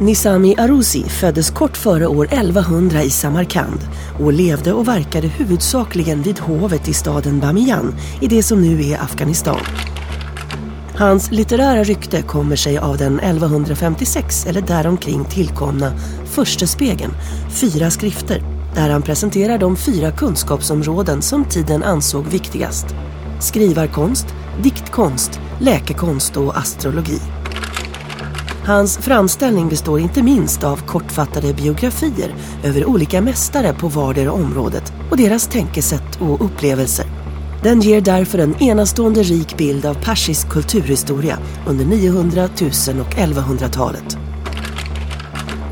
Nizami Arusi föddes kort före år 1100 i Samarkand och levde och verkade huvudsakligen vid hovet i staden Bamiyan i det som nu är Afghanistan. Hans litterära rykte kommer sig av den 1156 eller däromkring tillkomna Förstespegeln, fyra skrifter, där han presenterar de fyra kunskapsområden som tiden ansåg viktigast. Skrivarkonst, diktkonst, läkekonst och astrologi. Hans framställning består inte minst av kortfattade biografier över olika mästare på vardera området och deras tänkesätt och upplevelser. Den ger därför en enastående rik bild av persisk kulturhistoria under 900, 1000 och 1100-talet.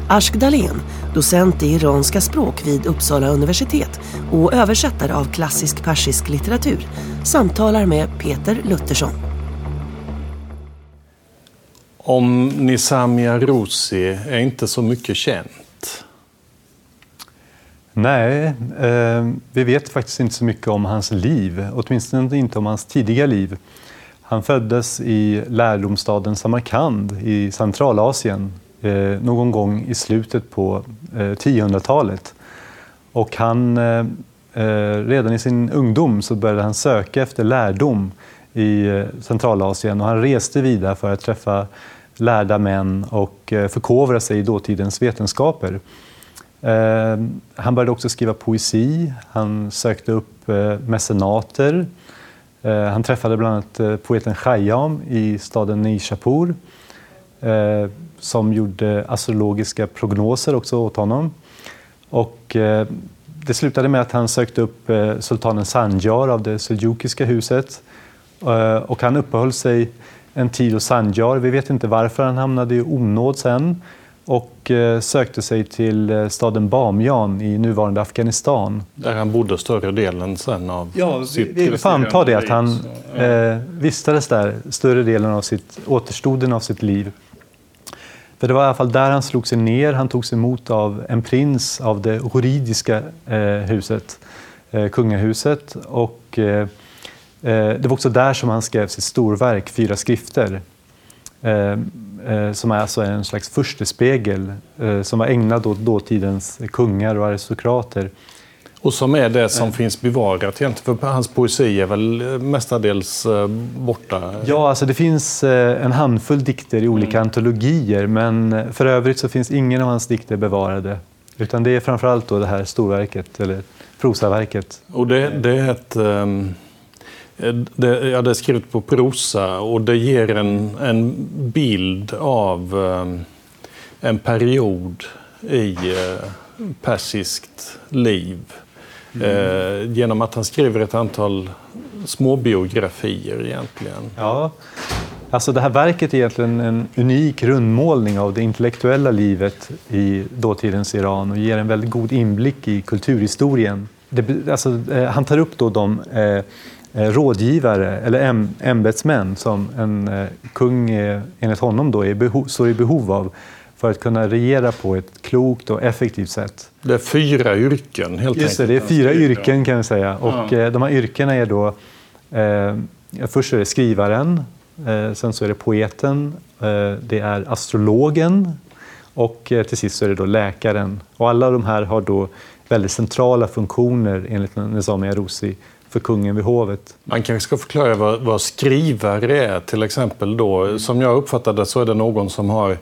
Ashk Dahlén, docent i iranska språk vid Uppsala universitet och översättare av klassisk persisk litteratur, samtalar med Peter Luttersson. Om Nizami Rosi är inte så mycket känt. Nej, eh, vi vet faktiskt inte så mycket om hans liv, åtminstone inte om hans tidiga liv. Han föddes i lärdomsstaden Samarkand i Centralasien eh, någon gång i slutet på eh, 1000-talet. Och han, eh, eh, redan i sin ungdom så började han söka efter lärdom i eh, Centralasien och han reste vidare för att träffa lärda män och eh, förkovra sig i dåtidens vetenskaper. Eh, han började också skriva poesi, han sökte upp eh, mecenater. Han träffade bland annat poeten Khayyam i staden Nishapur som gjorde astrologiska prognoser också åt honom. Och det slutade med att han sökte upp sultanen Sanjar av det seljukiska huset och han uppehöll sig en tid hos Sanjar. Vi vet inte varför han hamnade i onåd sen och eh, sökte sig till eh, staden Bamiyan i nuvarande Afghanistan. Där han bodde större delen sen av ja, sitt Vi, får anta det, att han ja. eh, vistades där större delen av sitt, återstoden av sitt liv. För det var i alla fall där han slog sig ner. Han togs emot av en prins av det juridiska eh, huset, eh, kungahuset. Och, Eh, det var också där som han skrev sitt storverk, Fyra skrifter, eh, eh, som är alltså en slags förstespegel som var ägnad åt dåtidens kungar och aristokrater. Och som är det som finns bevarat egentligen, för hans poesi är väl mestadels borta? Ja, alltså det finns en handfull dikter i olika mm. antologier, men för övrigt så finns ingen av hans dikter bevarade. Utan det är framförallt då det här storverket, eller prosaverket. Och det, det är ett... Um Eh, det, ja, det är skrivet på prosa och det ger en, en bild av um, en period i uh, persiskt liv. Mm. Uh, genom att han skriver ett antal småbiografier egentligen. Ja, alltså det här verket är egentligen en unik rundmålning av det intellektuella livet i dåtidens Iran och ger en väldigt god inblick i kulturhistorien. Det, alltså, eh, han tar upp då de eh, Eh, rådgivare eller ämbetsmän som en eh, kung enligt honom då är behov, står i behov av för att kunna regera på ett klokt och effektivt sätt. Det är fyra yrken helt Just det, det är fyra yrken kan vi säga. Och ja. Eh, de här yrkena är då, eh, först är det skrivaren, eh, sen så är det poeten, eh, det är astrologen och eh, till sist så är det då läkaren. Och alla de här har då väldigt centrala funktioner enligt Nizami Arusi för kungen vid hovet. Man kanske ska förklara vad, vad skrivare är till exempel. Då. Som jag uppfattade så är det någon som har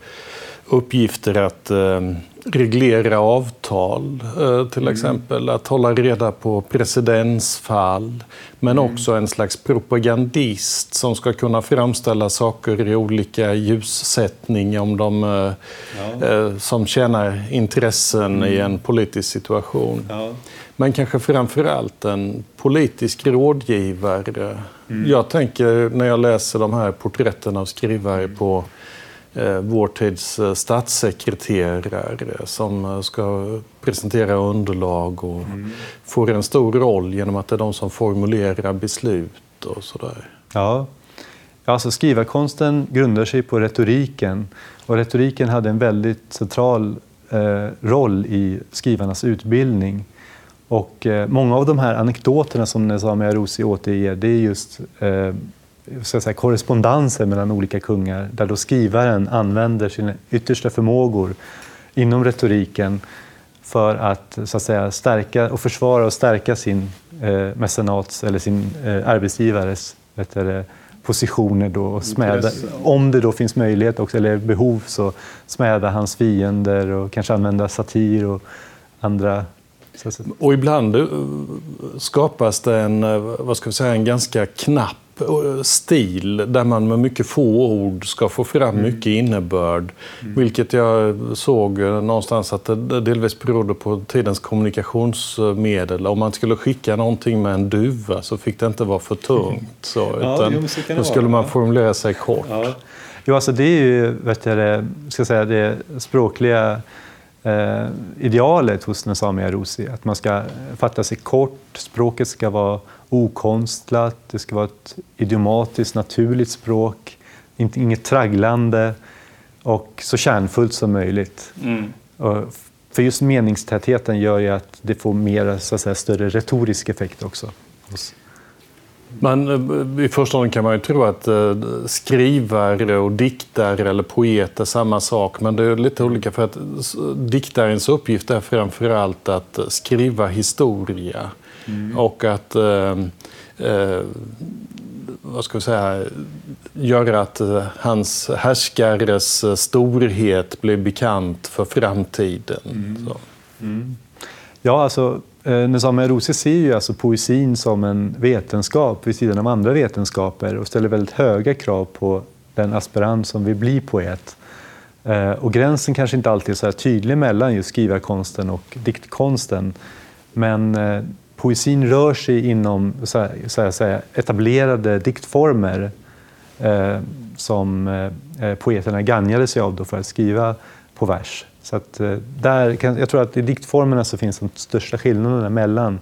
uppgifter att eh, reglera avtal eh, till mm. exempel. Att hålla reda på presidensfall. Men mm. också en slags propagandist som ska kunna framställa saker i olika ljussättning om de eh, ja. Eh, som tjänar intressen mm. i en politisk situation. Ja. Men kanske framför allt en politisk rådgivare. Mm. Jag tänker när jag läser de här porträtten av skrivare på eh, vår tids eh, statssekreterare som ska presentera underlag och mm. får en stor roll genom att det är de som formulerar beslut och sådär. Ja. Alltså skrivarkonsten grundar sig på retoriken och retoriken hade en väldigt central eh, roll i skrivarnas utbildning. Och eh, många av de här anekdoterna som Nezami Arusi återger, det är just eh, så säga, korrespondenser mellan olika kungar där då skrivaren använder sina yttersta förmågor inom retoriken för att, så att säga, stärka och försvara och stärka sin eh, mecenats eller sin eh, arbetsgivares vet du, positioner då och smäda, om det då finns möjlighet också, eller behov så smäda hans fiender och kanske använda satir och andra och ibland eh, skapas det en, eh, vad ska vi säga, en ganska knapp eh, stil där man med mycket få ord ska få fram mm. mycket innebörd. Mm. Vilket jag såg någonstans att det delvis berodde på tidens kommunikationsmedel. Om man skulle skicka någonting med en duva så fick det inte vara för tungt. Så, utan jo, så då skulle man formulera sig kort. Ja. Jo, alltså det är ju vet du, ska säga, det språkliga eh, idealet hos Nazami Arusi. Att man ska fatta sig kort, språket ska vara okonstlat, det ska vara ett idiomatiskt, naturligt språk, inte, inget tragglande och så kärnfullt som möjligt. Mm. För just meningstätheten gör ju att det får mer, så att säga, större retorisk effekt också. Men eh, i förstone kan man ju tro att eh, skrivare och diktare eller poet är samma sak. Men det är lite olika för att diktarens uppgift är framförallt att skriva historia. Mm. Och att eh, eh, vad ska vi säga, göra att hans härskares storhet blir bekant för framtiden. Mm. Mm. Ja, alltså Eh, Eh, Nezame Rosi ser ju alltså poesin som en vetenskap vid sidan av andra vetenskaper och ställer väldigt höga krav på den aspirant som vill bli poet. Eh, och gränsen kanske inte alltid är så tydlig mellan just skrivarkonsten och diktkonsten. Men eh, poesin rör sig inom så här, så etablerade diktformer som poeterna gagnade sig av för att skriva på vers. Så att, eh, där kan, jag tror att i diktformerna så finns de största skillnaderna mellan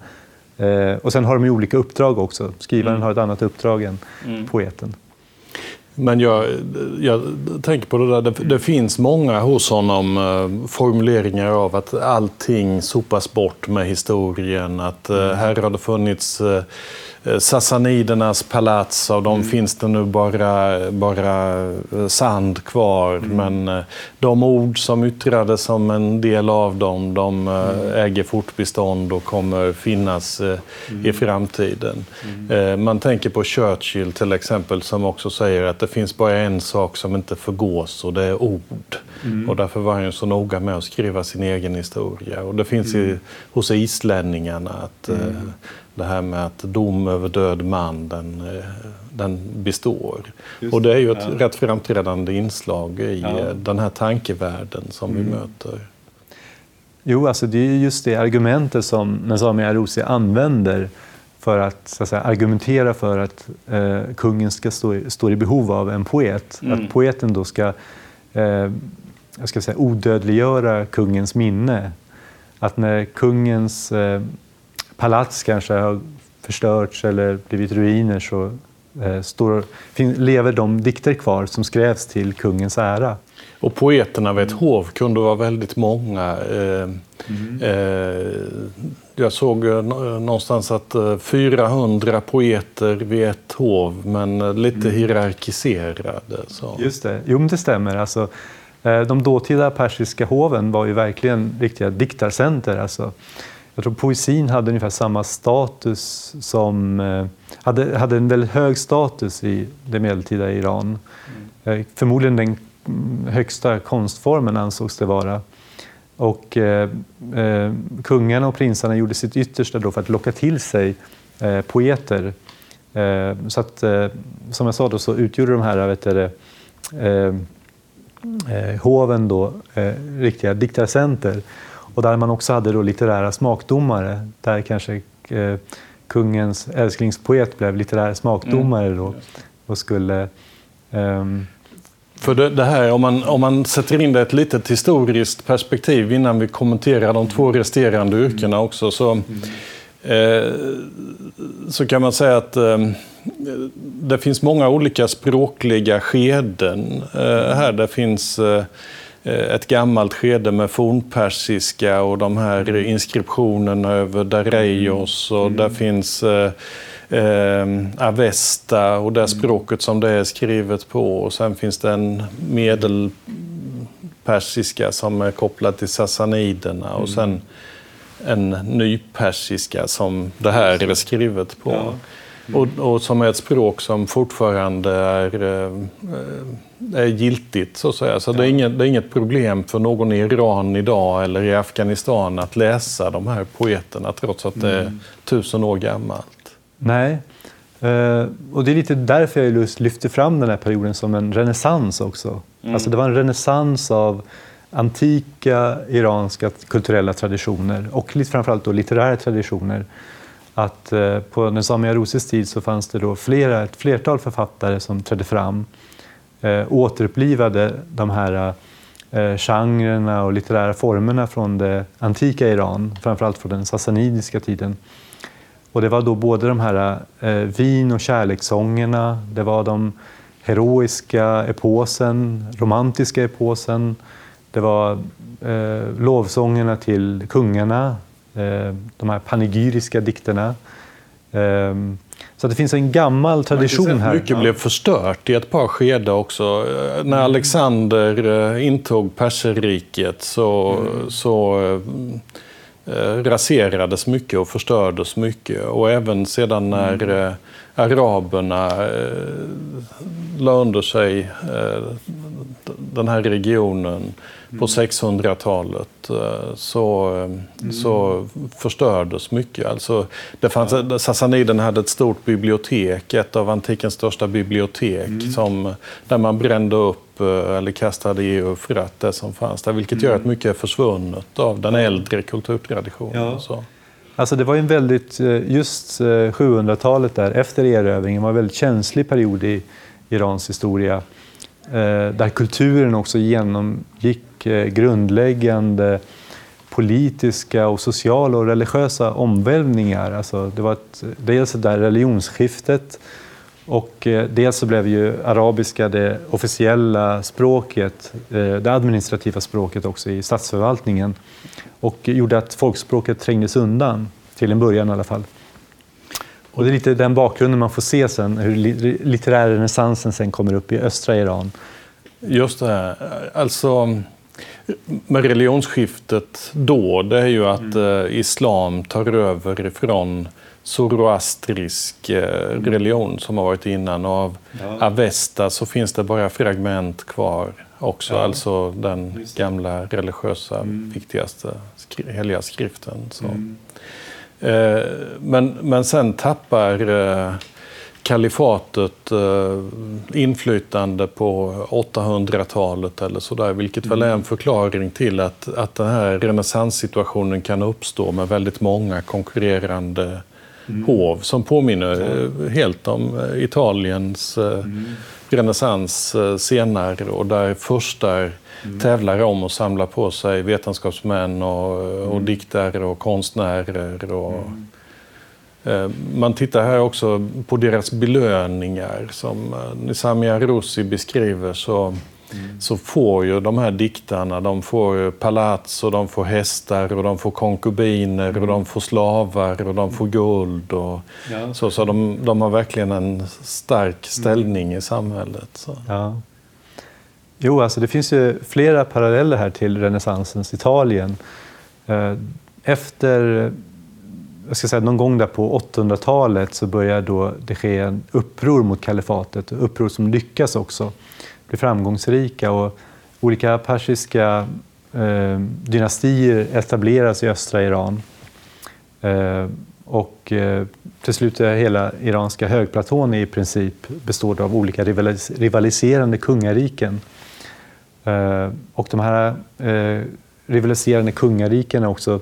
eh, och sen har de ju olika uppdrag också. Skrivaren mm. har ett annat uppdrag än mm. poeten. Men jag, jag tänker på det där, det, det, finns många hos honom eh, formuleringar av att allting sopas bort med historien. Att eh, mm. här har det funnits eh, Eh, Sassanidernas palats, av dem mm. finns det nu bara, bara eh, sand kvar. Mm. Men eh, de ord som yttrades som en del av dem, de mm. äger fortbestånd och kommer finnas mm. i framtiden. Mm. Man tänker på Churchill till exempel som också säger att det finns bara en sak som inte förgås och det är ord. Mm. Och därför var han så noga med att skriva sin egen historia. Och det finns i, hos islänningarna att det här med att dom över död man, den, eh, den består. Just, och det är ju ett ja. rätt framträdande inslag i ja. Eh, den här tankevärlden som mm. vi möter. Jo, alltså det är just det argumentet som Nazami Arusi använder för att, så att säga, argumentera för att eh, kungen ska stå, stå i behov av en poet. Mm. Att poeten då ska, eh, jag ska säga, odödliggöra kungens minne. Att när kungens eh, palats kanske har förstörts eller blivit ruiner så eh, står, lever de dikter kvar som skrevs till kungens ära. Och poeterna vid ett hov kunde vara väldigt många. Eh, mm. eh, jag såg någonstans att 400 eh, poeter vid ett hov, men lite mm. hierarkiserade. Så. Just det, jo men det stämmer. Alltså, de dåtida persiska hoven var ju verkligen riktiga diktarcenter. Alltså, jag tror poesin hade ungefär samma status som, eh, hade, hade en väldigt hög status i det medeltida Iran. Mm. Förmodligen den högsta konstformen ansågs det vara. Och eh, eh, kungarna och prinsarna gjorde sitt yttersta då för att locka till sig eh, poeter. Eh, så att, eh, som jag sa då, så utgjorde de här vet du, hoven då, riktiga diktarcenter. Och där man också hade då litterära smakdomare, där kanske eh, kungens älsklingspoet blev litterär smakdomare då, och skulle eh, För det, det, här, om man, om man sätter in det i ett litet historiskt perspektiv innan vi kommenterar de två resterande yrkena också, så, eh, så kan man säga att eh, det finns många olika språkliga skeden eh, här. Det finns eh, ett gammalt skede med fornpersiska och de här inskriptionerna över Dareios och där finns eh, eh, Avesta och det språket som det är skrivet på. Och sen finns det en medelpersiska som är kopplad till sassaniderna och sen en nypersiska som det här är skrivet på. Ja. Och, och, som är ett språk som fortfarande är, eh, är giltigt, så att säga. Så det, är inget, det är inget problem för någon i Iran idag eller i Afghanistan att läsa de här poeterna trots att det är mm. tusen år gammalt. Nej. Uh, och det är lite därför jag just lyfter fram den här perioden som en renässans också. Mm. Alltså det var en renässans av antika iranska kulturella traditioner och framförallt då litterära traditioner. Att eh, på på samiska Arousis tid så fanns det då flera, ett flertal författare som trädde fram, eh, återupplivade de här eh, genrerna och litterära formerna från det antika Iran, framförallt från den sassanidiska tiden. Och det var då både de här eh, vin och kärlekssångerna, det var de heroiska eposen, romantiska eposen, det var eh, lovsångerna till kungarna, de här panegyriska dikterna. Eh, så det finns en gammal tradition här. Mycket blev förstört i ett par skeden också. När Alexander eh, intog perserriket så, mm. så eh, Eh, raserades mycket och förstördes mycket. Och även sedan när mm. Eh, araberna eh, la under sig den här regionen på 600-talet mm. så, mm. så förstördes mycket. Alltså, det fanns, ja. Sassaniden hade ett stort bibliotek, ett av antikens största bibliotek, mm. som, där man brände upp eller kastade i Eufrat, det som fanns där. Vilket mm. gör att mycket är försvunnet av den äldre kulturtraditionen. Ja. Så. Alltså det var en väldigt, just 700-talet där, efter erövringen, var en väldigt känslig period i Irans historia. Där kulturen också genomgick Eh, grundläggande politiska, och sociala och religiösa omvälvningar. Alltså det var ett, dels det där religionsskiftet och eh, dels så blev ju arabiska det officiella språket, eh, det administrativa språket också i statsförvaltningen och gjorde att folkspråket trängdes undan, till en början i alla fall. Och det är lite den bakgrunden man får se sen, hur litterär renässansen sen kommer upp i östra Iran. Just det. Alltså, med religionsskiftet då, det är ju att mm. eh, islam tar över ifrån zoroastrisk eh, mm. religion som har varit innan. Och av ja. Avesta så finns det bara fragment kvar också, ja. alltså den gamla religiösa mm. viktigaste skri heliga skriften. Så. Mm. Eh, men, men sen tappar eh, kalifatet eh, inflytande på 800-talet eller sådär, vilket mm. väl är en förklaring till att, att den här renässanssituationen kan uppstå med väldigt många konkurrerande mm. hov som påminner ja. helt om eh, Italiens eh, mm. renässans senare och där furstar mm. tävlar om att samla på sig vetenskapsmän och, och mm. diktare och konstnärer och mm. Eh, man tittar här också på deras belöningar. Som eh, Nisamia Rossi beskriver så, mm. så får ju de här diktarna de får palats och de får hästar och de får konkubiner mm. och de får slavar och de får guld. Och, ja. så, så de, de har verkligen en stark ställning mm. i samhället. Så. Ja. Jo, alltså det finns ju flera paralleller här till renässansens Italien. Eh, efter jag ska säga, någon gång där på 800-talet så börjar då det ske en uppror mot kalifatet, uppror som lyckas också bli framgångsrika. Och olika persiska eh, dynastier etableras i östra Iran. Eh, och eh, till slut är hela iranska högplatån i princip består av olika rivalis rivaliserande kungariken. Eh, och de här eh, rivaliserande kungariken också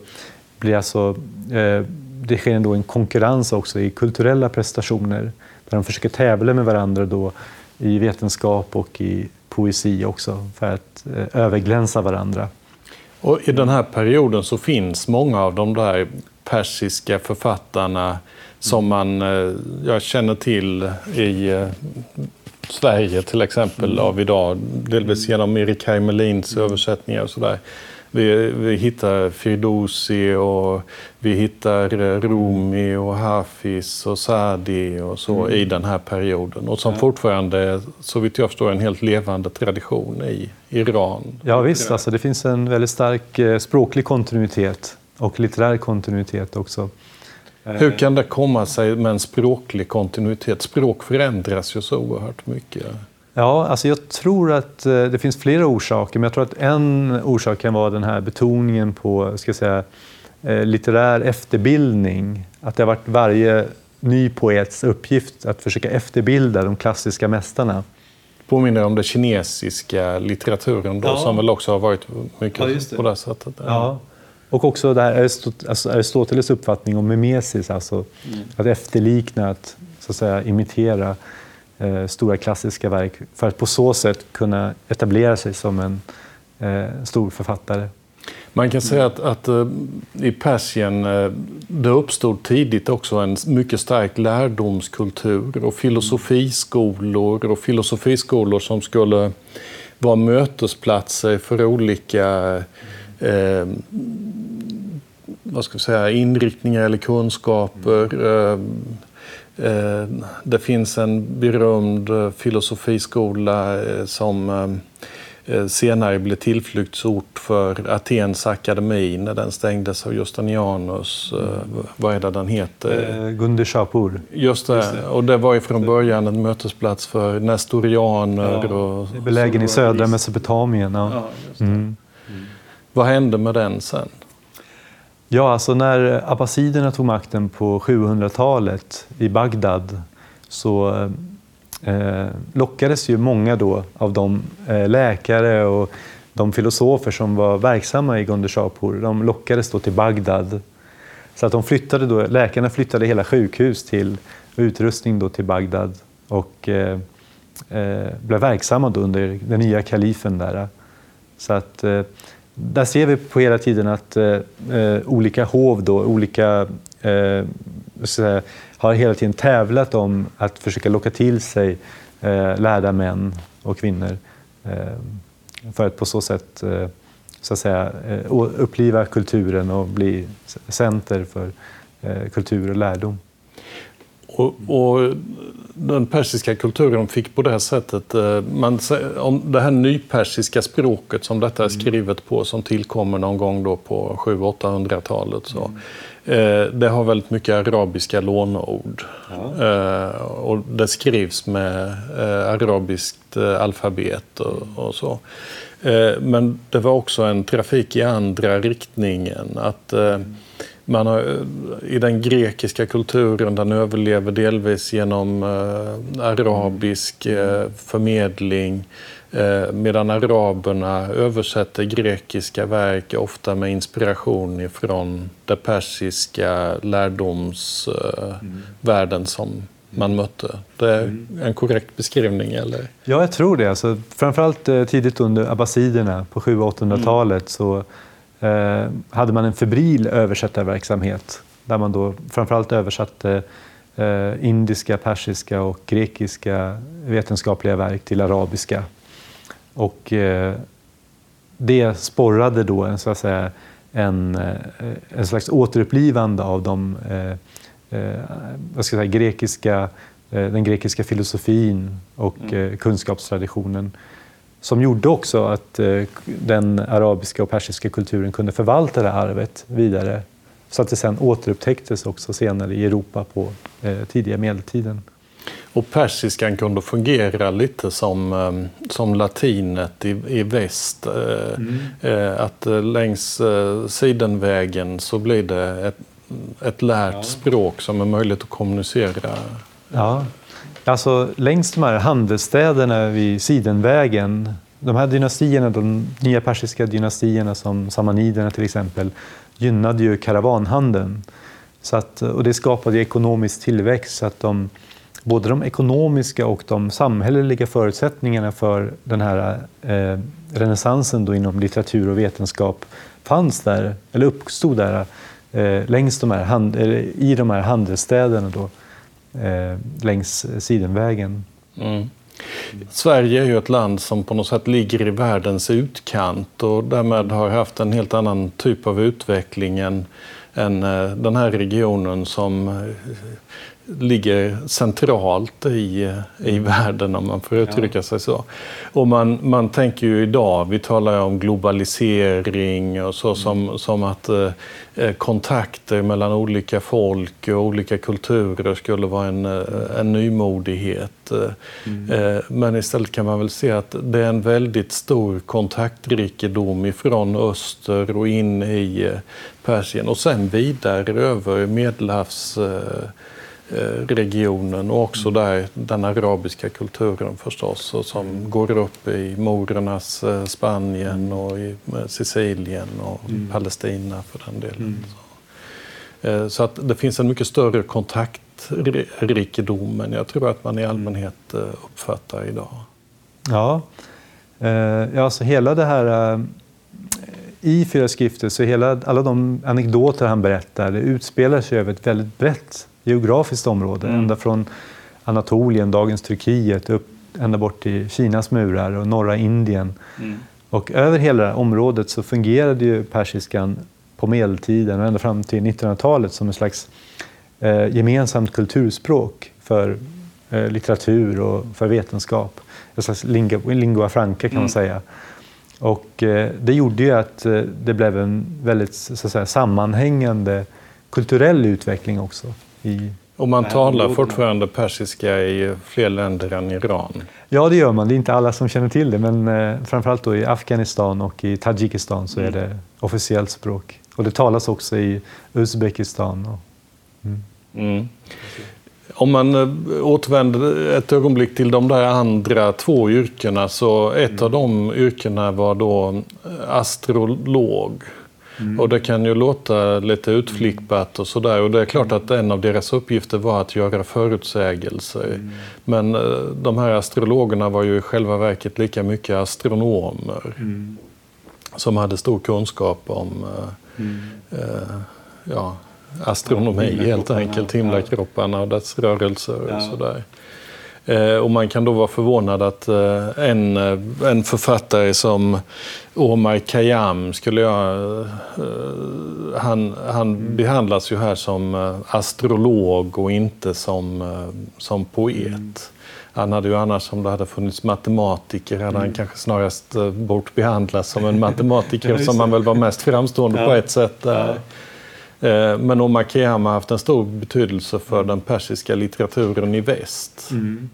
blir alltså eh, det sker ändå en konkurrens också i kulturella prestationer där de försöker tävla med varandra då i vetenskap och i poesi också för att eh, överglänsa varandra. Och I den här perioden så finns många av de där persiska författarna som man eh, jag känner till i eh, Sverige till exempel mm. av idag. Delvis genom Erik Heimelins mm. översättningar och sådär. Vi, vi hittar Firdousi och vi hittar eh, Rumi och Hafiz och Sadi och så mm. i den här perioden. Och som ja. fortfarande, så vitt jag förstår, en helt levande tradition i Iran. Ja visst, alltså det finns en väldigt stark eh, språklig kontinuitet och litterär kontinuitet också. Hur kan det komma sig med en språklig kontinuitet? Språk förändras ju så oerhört mycket. Ja, alltså jag tror att eh, det finns flera orsaker, men jag tror att en orsak kan vara den här betoningen på ska säga, eh, litterär efterbildning. Att det har varit varje ny poets uppgift att försöka efterbilda de klassiska mästarna. Påminner om den kinesiska litteraturen då, ja. som väl också har varit mycket ja, på det sättet. Ja. Och också det här alltså Aristoteles uppfattning om mimesis, alltså mm. att efterlikna, att, så att säga, imitera Eh, stora klassiska verk för att på så sätt kunna etablera sig som en eh, stor författare. Man kan säga att, att eh, i Persien eh, det uppstod tidigt också en mycket stark lärdomskultur och filosofiskolor och filosofiskolor som skulle vara mötesplatser för olika eh, vad ska vi säga, inriktningar eller kunskaper. Eh, det finns en berömd eh, filosofiskola eh, som senare blev tillflyktsort för Atens akademi när den stängdes av Justinianus. Vad är det den heter? Eh, Gunder Shapur. Just det. Just det. Och det var ju från början en mötesplats för nestorianer. Ja, och, belägen i södra Mesopotamien. Ja. ja mm. Mm. Vad hände med den sen? Ja, alltså när abbasiderna tog makten på 700-talet i Bagdad så eh, lockades ju många då av de eh, läkare och de filosofer som var verksamma i Gondeshapur, de lockades då till Bagdad. Så att de flyttade då, läkarna flyttade hela sjukhus till utrustning då till Bagdad och eh, eh, blev verksamma då under den nya kalifen där. Så att eh, där ser vi på hela tiden att eh, eh olika hov, då, olika, eh, säga, har hela tiden tävlat om att försöka locka till sig eh, lärda män och kvinnor eh, för att på så sätt eh, så att säga, eh, uppliva kulturen och bli center för eh, kultur och lärdom. Och, och, den persiska kulturen fick på det här sättet, eh, man, om det här nypersiska språket som detta är mm. skrivet på, som tillkommer någon gång då på 700-800-talet. Så, mm. Eh, det har väldigt mycket arabiska låneord. Ja. Eh, och det skrivs med arabiskt alfabet och, och så. Men det var också en trafik i andra riktningen. att mm man har, I den grekiska kulturen, den överlever delvis genom eh, arabisk eh, förmedling. Eh, medan araberna översätter grekiska verk ofta med inspiration ifrån den persiska lärdomsvärlden som man mötte. Det är en korrekt beskrivning, eller? Ja, jag tror det. Alltså, framförallt tidigt under abbasiderna på 700-800-talet så Eh, hade man en febril översättarverksamhet där man då framförallt översatte eh, indiska, persiska och grekiska vetenskapliga verk till arabiska. Och eh, det sporrade då en, så att säga, en, en slags återupplivande av de vad ska jag säga, grekiska, den grekiska filosofin och mm. kunskapstraditionen som gjorde också att eh, den arabiska och persiska kulturen kunde förvalta det arvet vidare så att det sen återupptäcktes också senare i Europa på eh, tidiga medeltiden. Och persiskan kunde fungera lite som, eh, som latinet i, i väst. Mm. Att längs sidenvägen så blir det ett, ett lärt ja. språk som är möjligt att kommunicera. Ja, Alltså längs de här handelsstäderna vid Sidenvägen, de här dynastierna, de nya persiska dynastierna som samaniderna till exempel, gynnade ju karavanhandeln. Så att, och det skapade ekonomisk tillväxt så att de både de ekonomiska och de samhälleliga förutsättningarna för den här eh, renässansen då inom litteratur och vetenskap fanns där, eller uppstod där eh, längs de här hand, i de här handelsstäderna då, eh, längs Sidenvägen. Mm. Sverige är ju ett land som på något sätt ligger i världens utkant och därmed har haft en helt annan typ av utveckling än, än eh, den här regionen som eh, ligger centralt i, i världen om man får uttrycka ja. sig så. Och man, man tänker ju idag, vi talar om globalisering och så mm. som, som att eh, eh, kontakter mellan olika folk och olika kulturer skulle vara en, eh, en nymodighet. Mm. Eh, men istället kan man väl se att det är en väldigt stor kontaktrikedom ifrån öster och in i Persien och sen vidare över Medelhavs Eh, regionen och också mm. där den arabiska kulturen förstås som mm. går upp i morernas eh, Spanien mm. och i Sicilien och mm. Palestina för den delen. Mm. Så. Eh, så att det finns en mycket större kontaktrikedom än jag tror att man i allmänhet uppfattar idag. Ja, ja alltså hela det här i Fyra skrifter så hela, alla de anekdoter han berättar det utspelar sig över ett väldigt brett geografiskt område. Mm. Ända från Anatolien, dagens Turkiet, upp ända bort till Kinas murar och norra Indien. Mm. Och över hela området så fungerade ju persiskan på medeltiden och ända fram till 1900-talet som en slags eh, gemensamt kulturspråk för eh, litteratur och för vetenskap. En slags lingua, lingua franca kan mm. man säga. Och eh, det gjorde ju att eh, det blev en väldigt så att säga, sammanhängande kulturell utveckling också. I och man talar fortfarande persiska i fler länder än Iran? Ja, det gör man. Det är inte alla som känner till det, men eh, framförallt då i Afghanistan och i Tadzjikistan så mm. är det officiellt språk. Och det talas också i Uzbekistan. Och, mm. Mm. Om man eh, återvänder ett ögonblick till de där andra två yrkena så ett mm. av de yrkena var då astrolog. Mm. Och det kan ju låta lite utflippat och sådär. Och det är klart att en av deras uppgifter var att göra förutsägelser. Mm. Men eh, de här astrologerna var ju i själva verket lika mycket astronomer. Mm. Som hade stor kunskap om eh, eh, ja, astronomi helt enkelt, himlakropparna och dess rörelser och sådär. Eh, och man kan då vara förvånad att eh, en, eh, en författare som Omar Khayyam skulle jag... Han, han mm. behandlas ju här som astrolog och inte som, som poet. Mm. Han hade ju annars, om det hade funnits matematiker, hade mm. han kanske snarast bort behandlas som en matematiker som han väl var mest framstående ja. på ett sätt. Ja. Men Omar Khayyam har haft en stor betydelse för den persiska litteraturen i väst. Mm.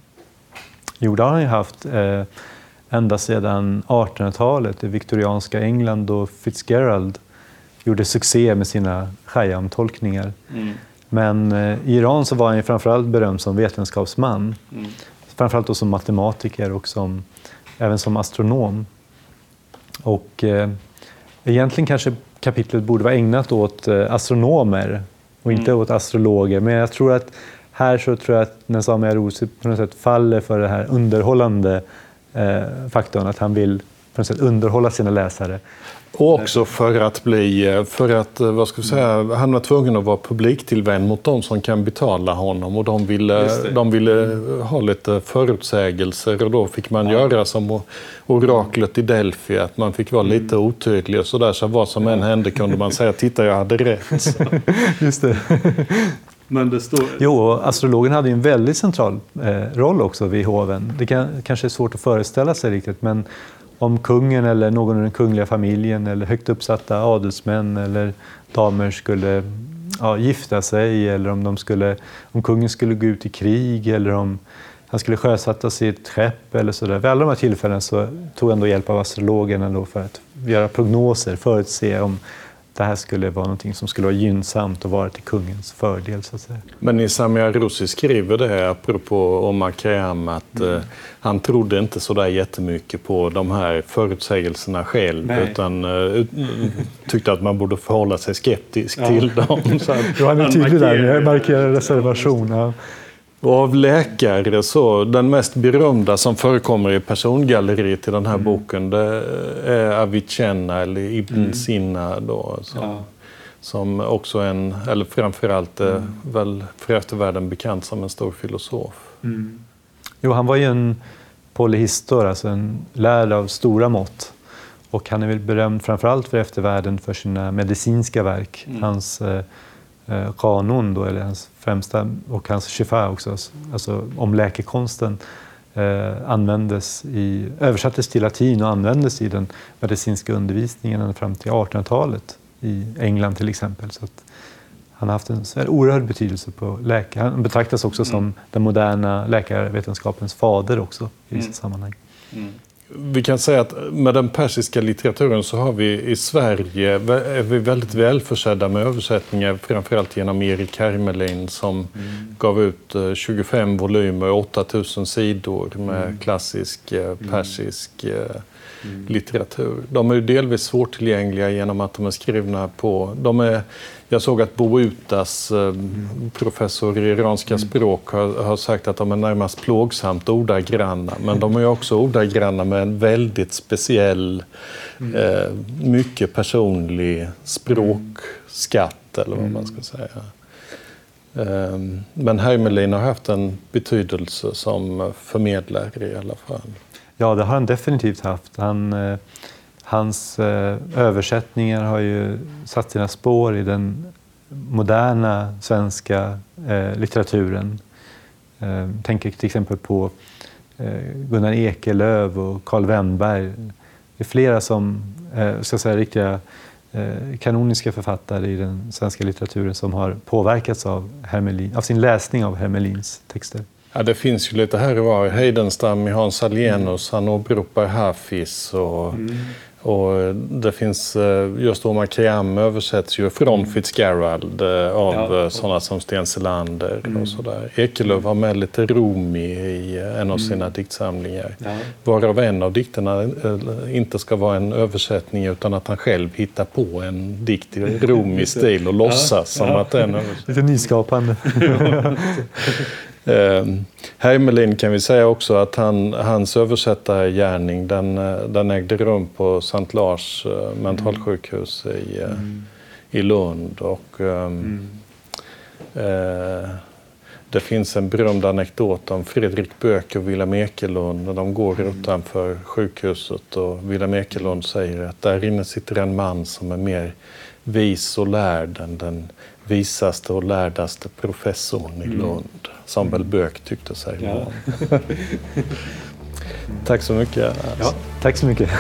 Jo, det har han ju haft eh, ända sedan 1800-talet i viktorianska England då Fitzgerald gjorde succé med sina Khayyam-tolkningar. Mm. Men eh, i Iran så var han ju framförallt berömd som vetenskapsman. Mm. Framförallt då som matematiker och som, även som astronom. Och eh, egentligen kanske kapitlet borde vara ägnat åt eh, astronomer och inte mm. åt astrologer. Men jag tror att här så tror jag att Nesami Arousi på något sätt faller för den här underhållande eh, faktorn, att han vill på något sätt underhålla sina läsare. Och också för att bli, eh, för att, eh, vad ska vi säga, han var tvungen att vara publiktillvänd mot de som kan betala honom och de ville, de ville ha lite förutsägelser och då fick man ja. göra som oraklet i Delphi, att man fick vara mm. lite otydlig och sådär, så vad som än hände kunde man säga titta jag hade rätt. Just det. Men det står... Jo, astrologen hade en väldigt central eh, roll också vid hoven. Det kan, kanske är svårt att föreställa sig riktigt, men om kungen eller någon i den kungliga familjen eller högt uppsatta adelsmän eller damer skulle ja, gifta sig eller om, de skulle, om kungen skulle gå ut i krig eller om han skulle sjösätta sitt skepp eller sådär. Vid alla de här tillfällena så tog han då hjälp av astrologerna för att göra prognoser, förutse om det här skulle vara någonting som skulle vara gynnsamt och vara till kungens fördel. Så att säga. Men Isami Arousi skriver det här, apropå Omar Khayyam, att mm. eh, han trodde inte så där jättemycket på de här förutsägelserna själv Nej. utan eh, tyckte att man borde förhålla sig skeptisk ja. till dem. Så att, ja, han är tydlig där, jag markerar reservation. Ja. Och av läkare, så, den mest berömda som förekommer i persongalleriet i den här mm. boken det är Avicenna eller Ibn mm. Sina. Då, som, ja. som också en, eller framförallt mm. väl för eftervärlden bekant som en stor filosof. Mm. Jo, han var ju en polyhistor, alltså en lärd av stora mått. Och han är väl berömd framförallt för eftervärlden för sina medicinska verk. Mm. Hans eh, eh, kanon, då, eller hans främsta, och hans shifa också, alltså om läkekonsten, eh, användes i, översattes till latin och användes i den medicinska undervisningen fram till 1800-talet i England till exempel. Så han har haft en oerhörd betydelse på läkare. Han betraktas också mm. som den moderna läkarvetenskapens fader också i vissa mm. sammanhang. Mm. Vi kan säga att med den persiska litteraturen så har vi i Sverige är vi väldigt välförsedda med översättningar, framförallt genom Erik Hermelin som mm. gav ut 25 eh, volymer, 8000 sidor med mm. klassisk eh, mm. Mm. litteratur. De är ju delvis svårtillgängliga genom att de är skrivna på... De är, jag såg att Bo Utas, eh, professor i iranska mm. språk, har, har, sagt att de är närmast plågsamt ordagranna. Men de är också ordagranna med en väldigt speciell, mm. eh, mycket personlig språkskatt, eller vad man ska säga. Eh, men Hermelin har haft en betydelse som förmedlare i alla fall. Ja, det har han definitivt haft. Han, eh, hans eh, översättningar har ju satt sina spår i den moderna svenska eh, litteraturen. Eh, tänker till exempel på eh, Gunnar Ekelöf och Karl Wennberg. Det är flera som, eh, ska säga riktiga eh, kanoniska författare i den svenska litteraturen som har påverkats av, Hermelin, av sin läsning av Hermelins texter. Ja, det finns ju lite här och var. Heidenstam i Hans Alienus, mm. han åberopar Hafiz och mm. Och det finns, eh, just Omar Khayyam översätts ju från mm. Fitzgerald eh, av ja. Eh, sådana som Sten Selander mm. och sådär. Ekelöf har med lite Rumi i en av mm. sina diktsamlingar. Ja. Varav en av dikterna inte ska vara en översättning utan att han själv hittar på en dikt i Rumi-stil och låtsas ja. som att den är Lite nyskapande. Eh, Hermelin kan vi säga också att han, hans översättargärning den, eh, den ägde rum på Sankt Lars eh, mentalsjukhus i, eh, mm. i Lund. Och, ehm, mm. eh, det finns en berömd anekdot om Fredrik Böök och Wilhelm Ekelund de går mm. utanför sjukhuset och Wilhelm Ekelund säger att där inne sitter en man som är mer vis och lärd än den visaste och lärdaste professorn i mm. Lund. Som väl Böök tyckte sig ja. Tack så mycket. Ja, tack så mycket.